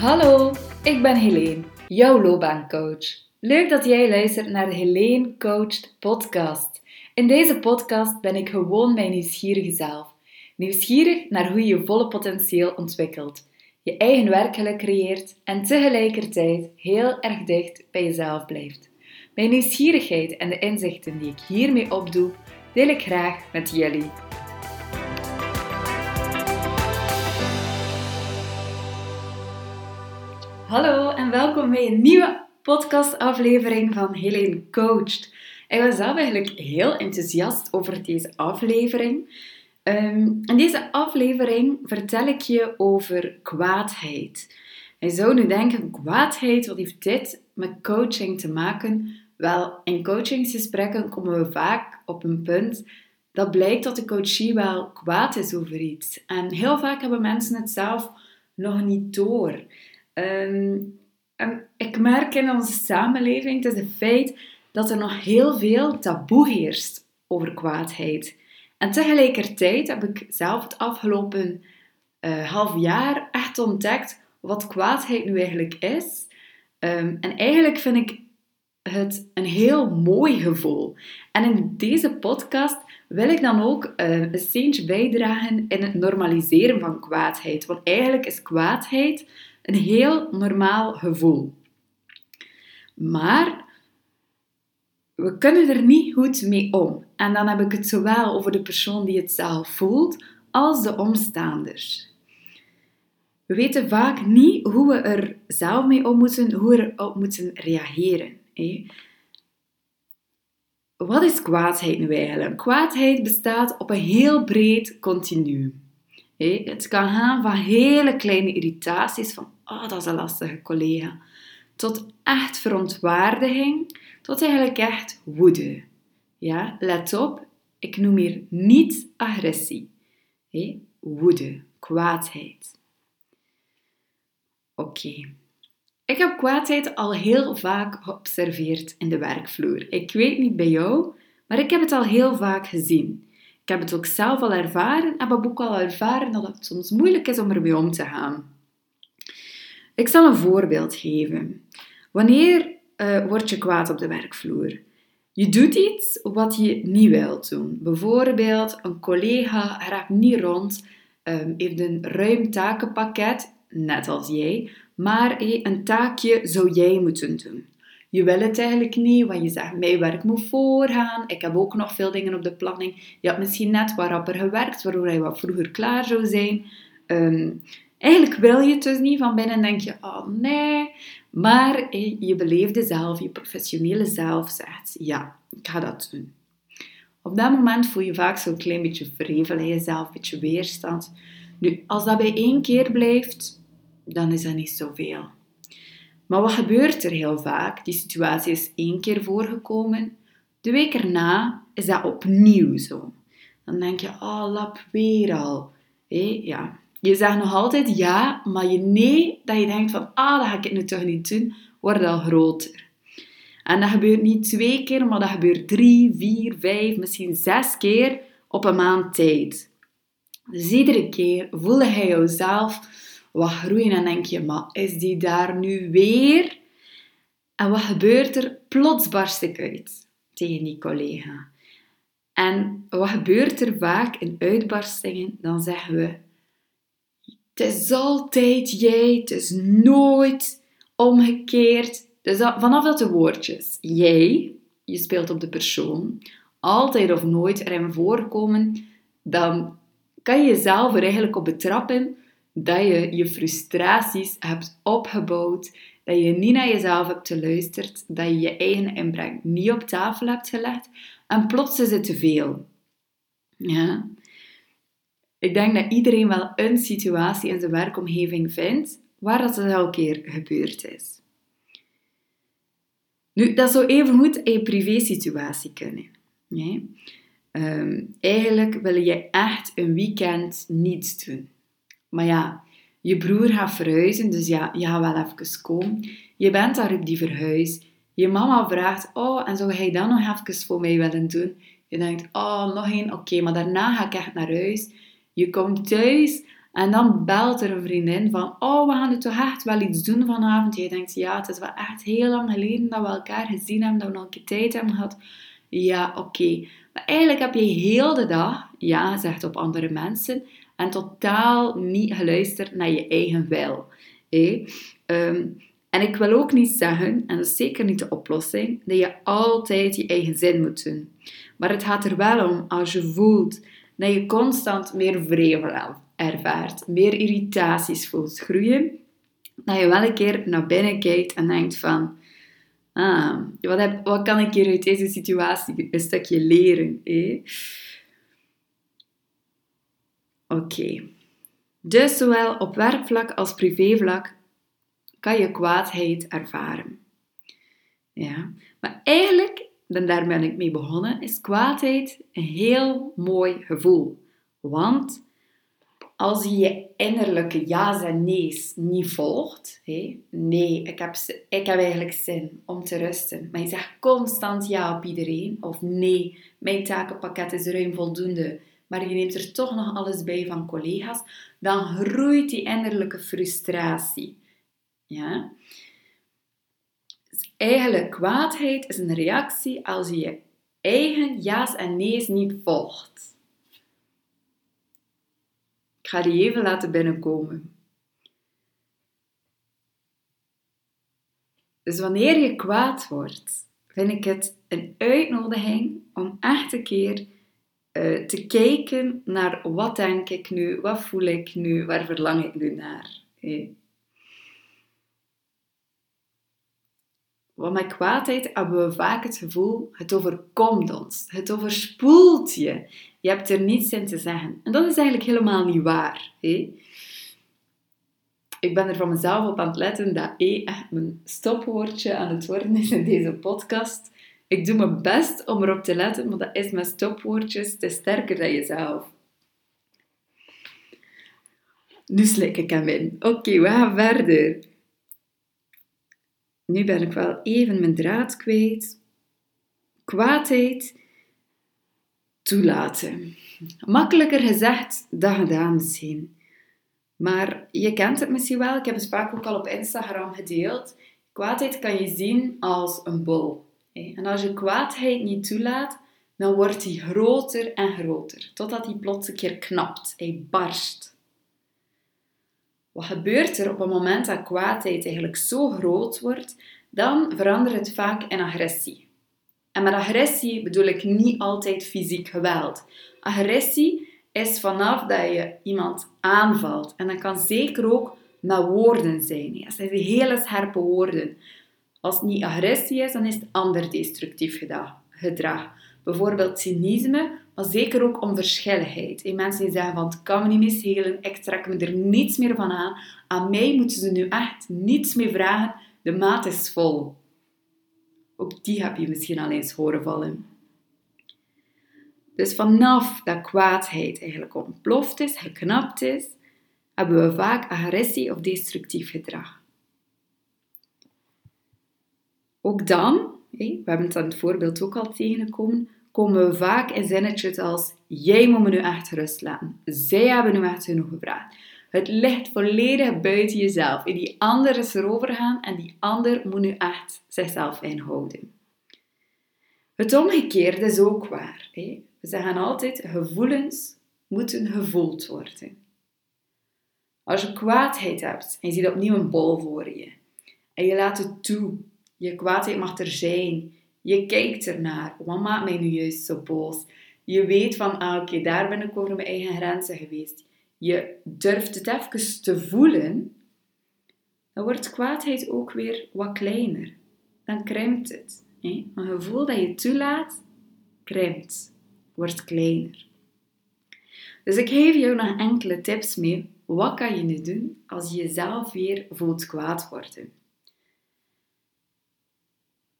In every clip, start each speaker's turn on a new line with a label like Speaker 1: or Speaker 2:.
Speaker 1: Hallo, ik ben Helene, jouw loopbaancoach. Leuk dat jij luistert naar de Helene Coached podcast. In deze podcast ben ik gewoon mijn nieuwsgierige zelf. Nieuwsgierig naar hoe je je volle potentieel ontwikkelt, je eigen werkgeluk creëert en tegelijkertijd heel erg dicht bij jezelf blijft. Mijn nieuwsgierigheid en de inzichten die ik hiermee opdoe, deel ik graag met jullie. Hallo en welkom bij een nieuwe podcastaflevering van Helene Coached. Ik ben zelf eigenlijk heel enthousiast over deze aflevering. Um, in deze aflevering vertel ik je over kwaadheid. Je zou nu denken, kwaadheid, wat heeft dit met coaching te maken? Wel, in coachingsgesprekken komen we vaak op een punt dat blijkt dat de coachie wel kwaad is over iets. En heel vaak hebben mensen het zelf nog niet door. Ehm, ik merk in onze samenleving, het is feit, dat er nog heel veel taboe heerst over kwaadheid. En tegelijkertijd heb ik zelf het afgelopen uh, half jaar echt ontdekt wat kwaadheid nu eigenlijk is. Ehm, en eigenlijk vind ik het een heel mooi gevoel. En in deze podcast wil ik dan ook uh, een steentje bijdragen in het normaliseren van kwaadheid. Want eigenlijk is kwaadheid een heel normaal gevoel. Maar we kunnen er niet goed mee om. En dan heb ik het zowel over de persoon die het zelf voelt, als de omstaanders. We weten vaak niet hoe we er zelf mee om moeten, hoe we erop moeten reageren. Wat is kwaadheid nu eigenlijk? Kwaadheid bestaat op een heel breed continuum. Het kan gaan van hele kleine irritaties, van oh, dat is een lastige collega, tot echt verontwaardiging, tot eigenlijk echt woede. Ja, let op, ik noem hier niet agressie. Woede, kwaadheid. Oké. Ik heb kwaadheid al heel vaak geobserveerd in de werkvloer. Ik weet niet bij jou, maar ik heb het al heel vaak gezien. Ik heb het ook zelf al ervaren en heb ook al ervaren dat het soms moeilijk is om ermee om te gaan. Ik zal een voorbeeld geven. Wanneer uh, word je kwaad op de werkvloer? Je doet iets wat je niet wilt doen. Bijvoorbeeld, een collega raakt niet rond, um, heeft een ruim takenpakket, net als jij, maar hey, een taakje zou jij moeten doen. Je wil het eigenlijk niet, want je zegt, mijn werk moet voorgaan. Ik heb ook nog veel dingen op de planning. Je hebt misschien net wat rapper gewerkt, waardoor je wat vroeger klaar zou zijn. Um, eigenlijk wil je het dus niet. Van binnen denk je, oh nee. Maar hey, je beleefde zelf, je professionele zelf zegt, ja, ik ga dat doen. Op dat moment voel je vaak zo'n klein beetje vrevel in jezelf, een beetje weerstand. Nu, als dat bij één keer blijft, dan is dat niet zoveel. Maar wat gebeurt er heel vaak? Die situatie is één keer voorgekomen. De week erna is dat opnieuw zo. Dan denk je, oh, lap weer al. Hey, ja. Je zegt nog altijd ja, maar je nee, dat je denkt van, ah, dat ga ik nu toch niet doen, wordt al groter. En dat gebeurt niet twee keer, maar dat gebeurt drie, vier, vijf, misschien zes keer op een maand tijd. Dus iedere keer voelde hij jezelf wat groeien en denk je, maar is die daar nu weer? En wat gebeurt er? Plots barst ik uit tegen die collega. En wat gebeurt er vaak in uitbarstingen? Dan zeggen we, het is altijd jij, het is nooit omgekeerd. Dus vanaf dat de woordjes jij, je speelt op de persoon, altijd of nooit erin voorkomen, dan kan je jezelf er eigenlijk op betrappen dat je je frustraties hebt opgebouwd, dat je niet naar jezelf hebt geluisterd, dat je je eigen inbreng niet op tafel hebt gelegd en plots is het te veel. Ja? Ik denk dat iedereen wel een situatie in zijn werkomgeving vindt waar dat elke keer gebeurd is. Nu, dat zou even goed in je privé-situatie kunnen. Nee? Um, eigenlijk wil je echt een weekend niets doen. Maar ja, je broer gaat verhuizen, dus ja, je gaat wel even komen. Je bent daar op die verhuis. Je mama vraagt, oh, en zou jij dan nog even voor mij willen doen? Je denkt, oh, nog één, oké, maar daarna ga ik echt naar huis. Je komt thuis En dan belt er een vriendin van, oh, we gaan het toch echt wel iets doen vanavond. Je denkt, ja, het is wel echt heel lang geleden dat we elkaar gezien hebben, dat we nog een keer tijd hebben gehad. Ja, oké. Maar eigenlijk heb je heel de dag ja gezegd op andere mensen en totaal niet geluisterd naar je eigen wil. Ehm, en ik wil ook niet zeggen, en dat is zeker niet de oplossing, dat je altijd je eigen zin moet doen. Maar het gaat er wel om als je voelt dat je constant meer vrevel ervaart, meer irritaties voelt groeien, dat je wel een keer naar binnen kijkt en denkt van, ah, wat, heb, wat kan ik hier uit deze situatie een stukje leren? Oké. Dus zowel op werkvlak als privévlak kan je kwaadheid ervaren. Ja, maar eigenlijk, en daar ben ik mee begonnen, is kwaadheid een heel mooi gevoel. Want als je je innerlijke ja's en nee's niet volgt, nee, ik heb, ik heb eigenlijk zin om te rusten, maar je zegt constant ja op iedereen, of nee, mijn takenpakket is ruim voldoende, maar je neemt er toch nog alles bij van collega's, dan groeit die innerlijke frustratie. Ja? Dus eigenlijk, kwaadheid is een reactie als je je eigen ja's en nee's niet volgt. Ik ga die even laten binnenkomen. Dus wanneer je kwaad wordt, vind ik het een uitnodiging om echt een keer uh, te kijken naar wat denk ik nu, wat voel ik nu, waar verlang ik nu naar. Hey. Want met kwaadheid hebben we vaak het gevoel, het overkomt ons, het overspoelt je. Je hebt er niets in te zeggen. En dat is eigenlijk helemaal niet waar. Ik ben er van mezelf op aan het letten dat E echt mijn stopwoordje aan het worden is in deze podcast. Ik doe mijn best om erop te letten, maar dat is met stopwoordjes te sterker dan jezelf. Nu slik ik hem in. Oké, we gaan verder. Nu ben ik wel even mijn draad kwijt. Kwaadheid toelaten. Makkelijker gezegd dan gedaan misschien. Maar je kent het misschien wel, ik heb het vaak ook al op Instagram gedeeld. Kwaadheid kan je zien als een bol. En als je kwaadheid niet toelaat, dan wordt die groter en groter, totdat die plots een keer knapt, hij barst. Wat gebeurt er op het moment dat kwaadheid eigenlijk zo groot wordt, dan verandert het vaak in agressie. En met agressie bedoel ik niet altijd fysiek geweld. Agressie is vanaf dat je iemand aanvalt. En dat kan zeker ook met woorden zijn. Dat zijn hele scherpe woorden. Als het niet agressie is, dan is het ander destructief gedrag. Bijvoorbeeld cynisme, maar zeker ook onverschilligheid. En mensen die zeggen van het kan me niet meer ik trek me er niets meer van aan. Aan mij moeten ze nu echt niets meer vragen, de maat is vol. Ook die heb je misschien al eens horen vallen. Dus vanaf dat kwaadheid eigenlijk ontploft is, geknapt is, hebben we vaak agressie of destructief gedrag. Ook dan, we hebben het aan het voorbeeld ook al tegengekomen, komen we vaak in zinnetjes als jij moet me nu echt rust laten. Zij hebben nu echt genoeg gevraagd. Het ligt volledig buiten jezelf. En die ander is erover gaan en die ander moet nu echt zichzelf inhouden. Het omgekeerde is ook waar. We zeggen altijd, gevoelens moeten gevoeld worden. Als je kwaadheid hebt en je ziet opnieuw een bol voor je en je laat het toe, je kwaadheid mag er zijn, je kijkt ernaar, wat maakt mij nu juist zo boos? Je weet van, ah, oké, daar ben ik over mijn eigen grenzen geweest je durft het even te voelen, dan wordt kwaadheid ook weer wat kleiner. Dan krimpt het. Hè? Een gevoel dat je toelaat, krimpt, wordt kleiner. Dus ik geef jou nog enkele tips mee. Wat kan je nu doen als je jezelf weer voelt kwaad worden?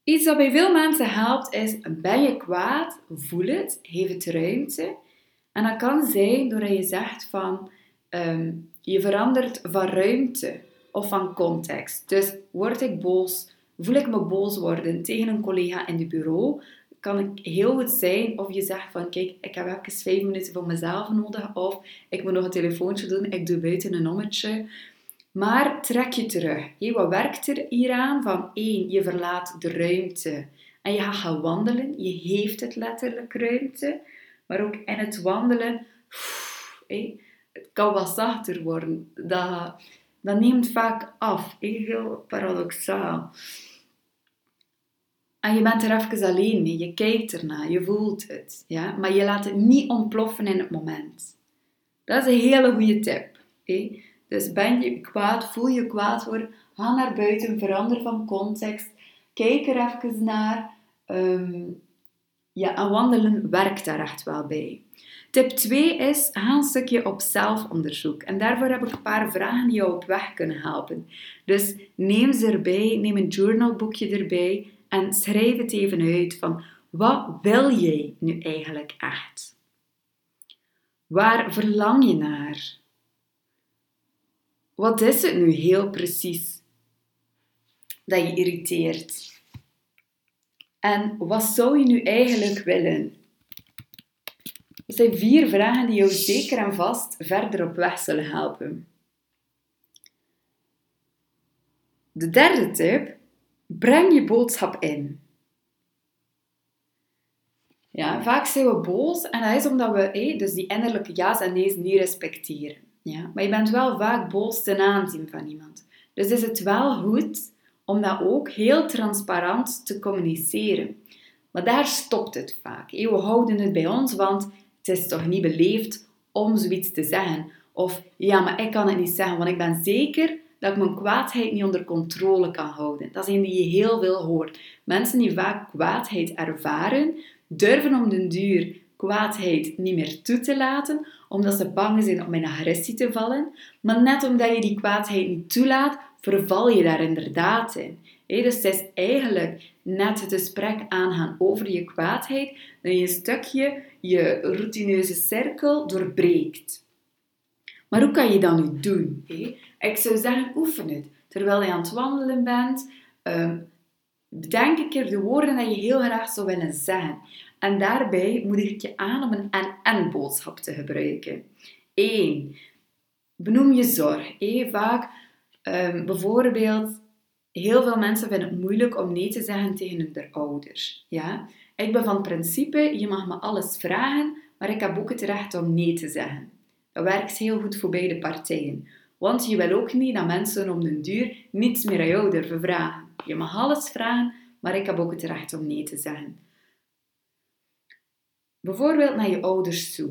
Speaker 1: Iets dat bij veel mensen helpt is, ben je kwaad? Voel het, geef het ruimte en dat kan zijn doordat je zegt van, ehm, je verandert van ruimte of van context. Dus word ik boos, voel ik me boos worden tegen een collega in het bureau, kan ik heel goed zijn of je zegt van kijk, ik heb even vijf minuten voor mezelf nodig of ik moet nog een telefoontje doen, ik doe buiten een ommetje. Maar trek je terug. wat werkt er hieraan? Van één, je verlaat de ruimte en je gaat gaan wandelen. Je heeft het letterlijk ruimte, maar ook in het wandelen, het kan wat zachter worden. Dat, dat neemt vaak af. Heel paradoxaal. En je bent er even alleen mee. Je kijkt ernaar, je voelt het. Ja? Maar je laat het niet ontploffen in het moment. Dat is een hele goede tip. Dus ben je kwaad, voel je kwaad worden, ga naar buiten, verander van context. Kijk er even naar. Um, ja, en wandelen werkt daar echt wel bij. Tip 2 is, ga een stukje op zelfonderzoek. En daarvoor heb ik een paar vragen die jou op weg kunnen helpen. Dus neem ze erbij, neem een journalboekje erbij en schrijf het even uit van wat wil jij nu eigenlijk echt? Waar verlang je naar? Wat is het nu heel precies dat je irriteert? En wat zou je nu eigenlijk willen? Dat zijn vier vragen die jou zeker en vast verder op weg zullen helpen. De derde tip Breng je boodschap in. Ja, vaak zijn we boos en dat is omdat we dus die innerlijke ja's en nee's niet respecteren. Ja? Maar je bent wel vaak boos ten aanzien van iemand. Dus is het wel goed om dat ook heel transparant te communiceren. Maar daar stopt het vaak. We houden het bij ons, want het is toch niet beleefd om zoiets te zeggen. Of ja, maar ik kan het niet zeggen, want ik ben zeker dat ik mijn kwaadheid niet onder controle kan houden. Dat is een die je heel veel hoort. Mensen die vaak kwaadheid ervaren, durven om den duur kwaadheid niet meer toe te laten, omdat ze bang zijn om in agressie te vallen. Maar net omdat je die kwaadheid niet toelaat, verval je daar inderdaad in. dus het is eigenlijk net het gesprek aangaan over je kwaadheid, dat je een stukje je routineuze cirkel doorbreekt. Maar hoe kan je dat nu doen? Ik zou zeggen, oefen het. Terwijl je aan het wandelen bent, um, bedenk een keer de woorden die je heel graag zou willen zeggen. En daarbij moedig ik je aan om een en-en boodschap te gebruiken. 1. Benoem je zorg. Vaak, um, bijvoorbeeld, heel veel mensen vinden het moeilijk om nee te zeggen tegen hun ouders. Ja? Ik ben van principe, je mag me alles vragen, maar ik heb ook het recht om nee te zeggen. Dat werkt heel goed voor beide partijen. Want je wil ook niet dat mensen om den duur niets meer aan jou durven vragen. Je mag alles vragen, maar ik heb ook het recht om nee te zeggen. Bijvoorbeeld naar je ouders toe.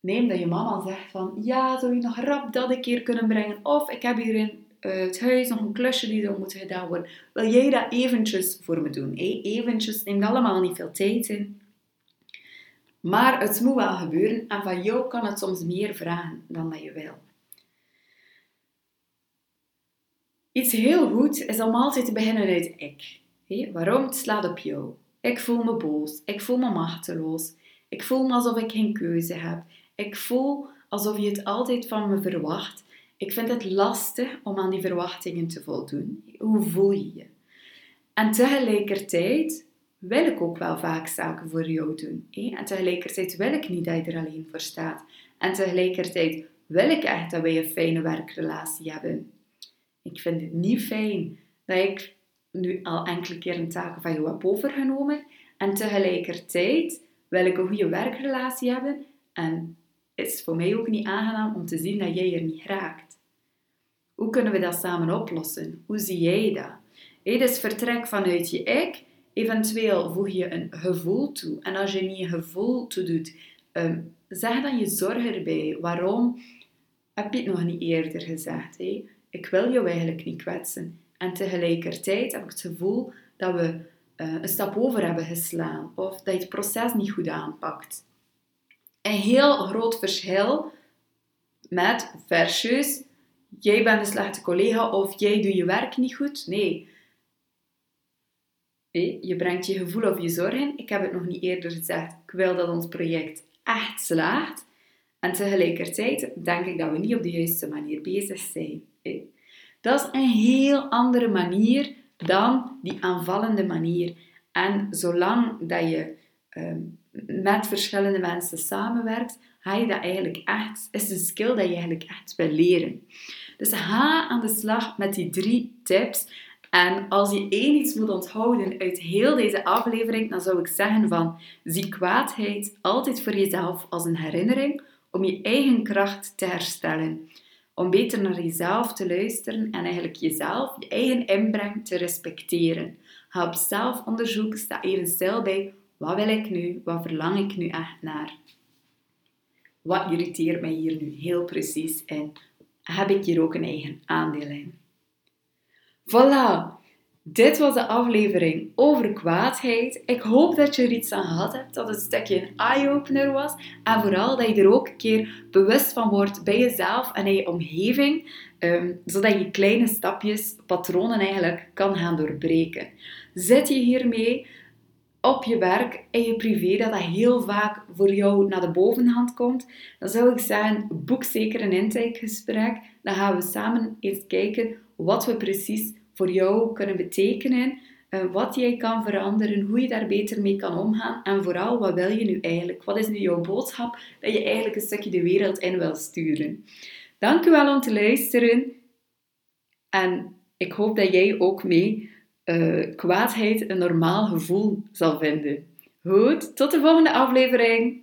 Speaker 1: Neem dat je mama zegt van, ja, zou je nog rap dat een keer kunnen brengen? Of ik heb hier in uh, het huis nog een klusje die er moet gedaan worden. Wil jij dat eventjes voor me doen? Hey, eventjes, neemt allemaal niet veel tijd in. Maar het moet wel gebeuren en van jou kan het soms meer vragen dan dat je wil. Iets heel goed is om altijd te beginnen uit ik. waarom? Het slaat op jou. Ik voel me boos. Ik voel me machteloos. Ik voel me alsof ik geen keuze heb. Ik voel alsof je het altijd van me verwacht. Ik vind het lastig om aan die verwachtingen te voldoen. Hoe voel je je? En tegelijkertijd wil ik ook wel vaak zaken voor jou doen. En tegelijkertijd wil ik niet dat je er alleen voor staat. En tegelijkertijd wil ik echt dat wij een fijne werkrelatie hebben. Ik vind het niet fijn dat ik nu al enkele keer een taken van jou heb overgenomen. En tegelijkertijd wil ik een goede werkrelatie hebben. En het is voor mij ook niet aangenaam om te zien dat jij er niet raakt. Hoe kunnen we dat samen oplossen? Hoe zie jij dat? Hey, dus vertrek vanuit je ik. Eventueel voeg je een gevoel toe. En als je niet een gevoel toe doet, um, zeg dan je zorg erbij. Waarom heb je het nog niet eerder gezegd? Hey? Ik wil jou eigenlijk niet kwetsen. En tegelijkertijd heb ik het gevoel dat we uh, een stap over hebben geslaan of dat je het proces niet goed aanpakt. Een heel groot verschil met versus jij bent een slechte collega of jij doet je werk niet goed. Nee. nee. Je brengt je gevoel of je zorg in. Ik heb het nog niet eerder gezegd. Ik wil dat ons project echt slaagt. En tegelijkertijd denk ik dat we niet op de juiste manier bezig zijn. Dat is een heel andere manier dan die aanvallende manier. En zolang dat je ehm, met verschillende mensen samenwerkt, ga je dat eigenlijk echt, is een skill dat je eigenlijk echt wil leren. Dus ga aan de slag met die drie tips. En als je één iets moet onthouden uit heel deze aflevering, dan zou ik zeggen van zie kwaadheid altijd voor jezelf als een herinnering om je eigen kracht te herstellen. Om beter naar jezelf te luisteren en eigenlijk jezelf, je eigen inbreng te respecteren. Ga op zelfonderzoek, sta even stil bij wat wil ik nu, wat verlang ik nu echt naar. Wat irriteert mij hier nu heel precies en heb ik hier ook een eigen aandeel in? Voilà, dit was de aflevering over kwaadheid. Ik hoop dat je er iets aan gehad hebt, dat het een stukje een eye-opener was. En vooral dat je er ook een keer bewust van wordt bij jezelf en in je omgeving. Um, zodat je kleine stapjes, patronen eigenlijk, kan gaan doorbreken. Zit je hiermee op je werk, in je privé, dat dat heel vaak voor jou naar de bovenhand komt, dan zou ik zeggen, boek zeker een intakegesprek. Dan gaan we samen eens kijken wat we precies voor jou kunnen betekenen, eh, wat jij kan veranderen, hoe je daar beter mee kan omgaan en vooral, wat wil je nu eigenlijk? Wat is nu jouw boodschap dat je eigenlijk een stukje de wereld in wil sturen? Dank u wel om te luisteren en ik hoop dat jij ook mee uh, kwaadheid een normaal gevoel zal vinden. Goed, tot de volgende aflevering.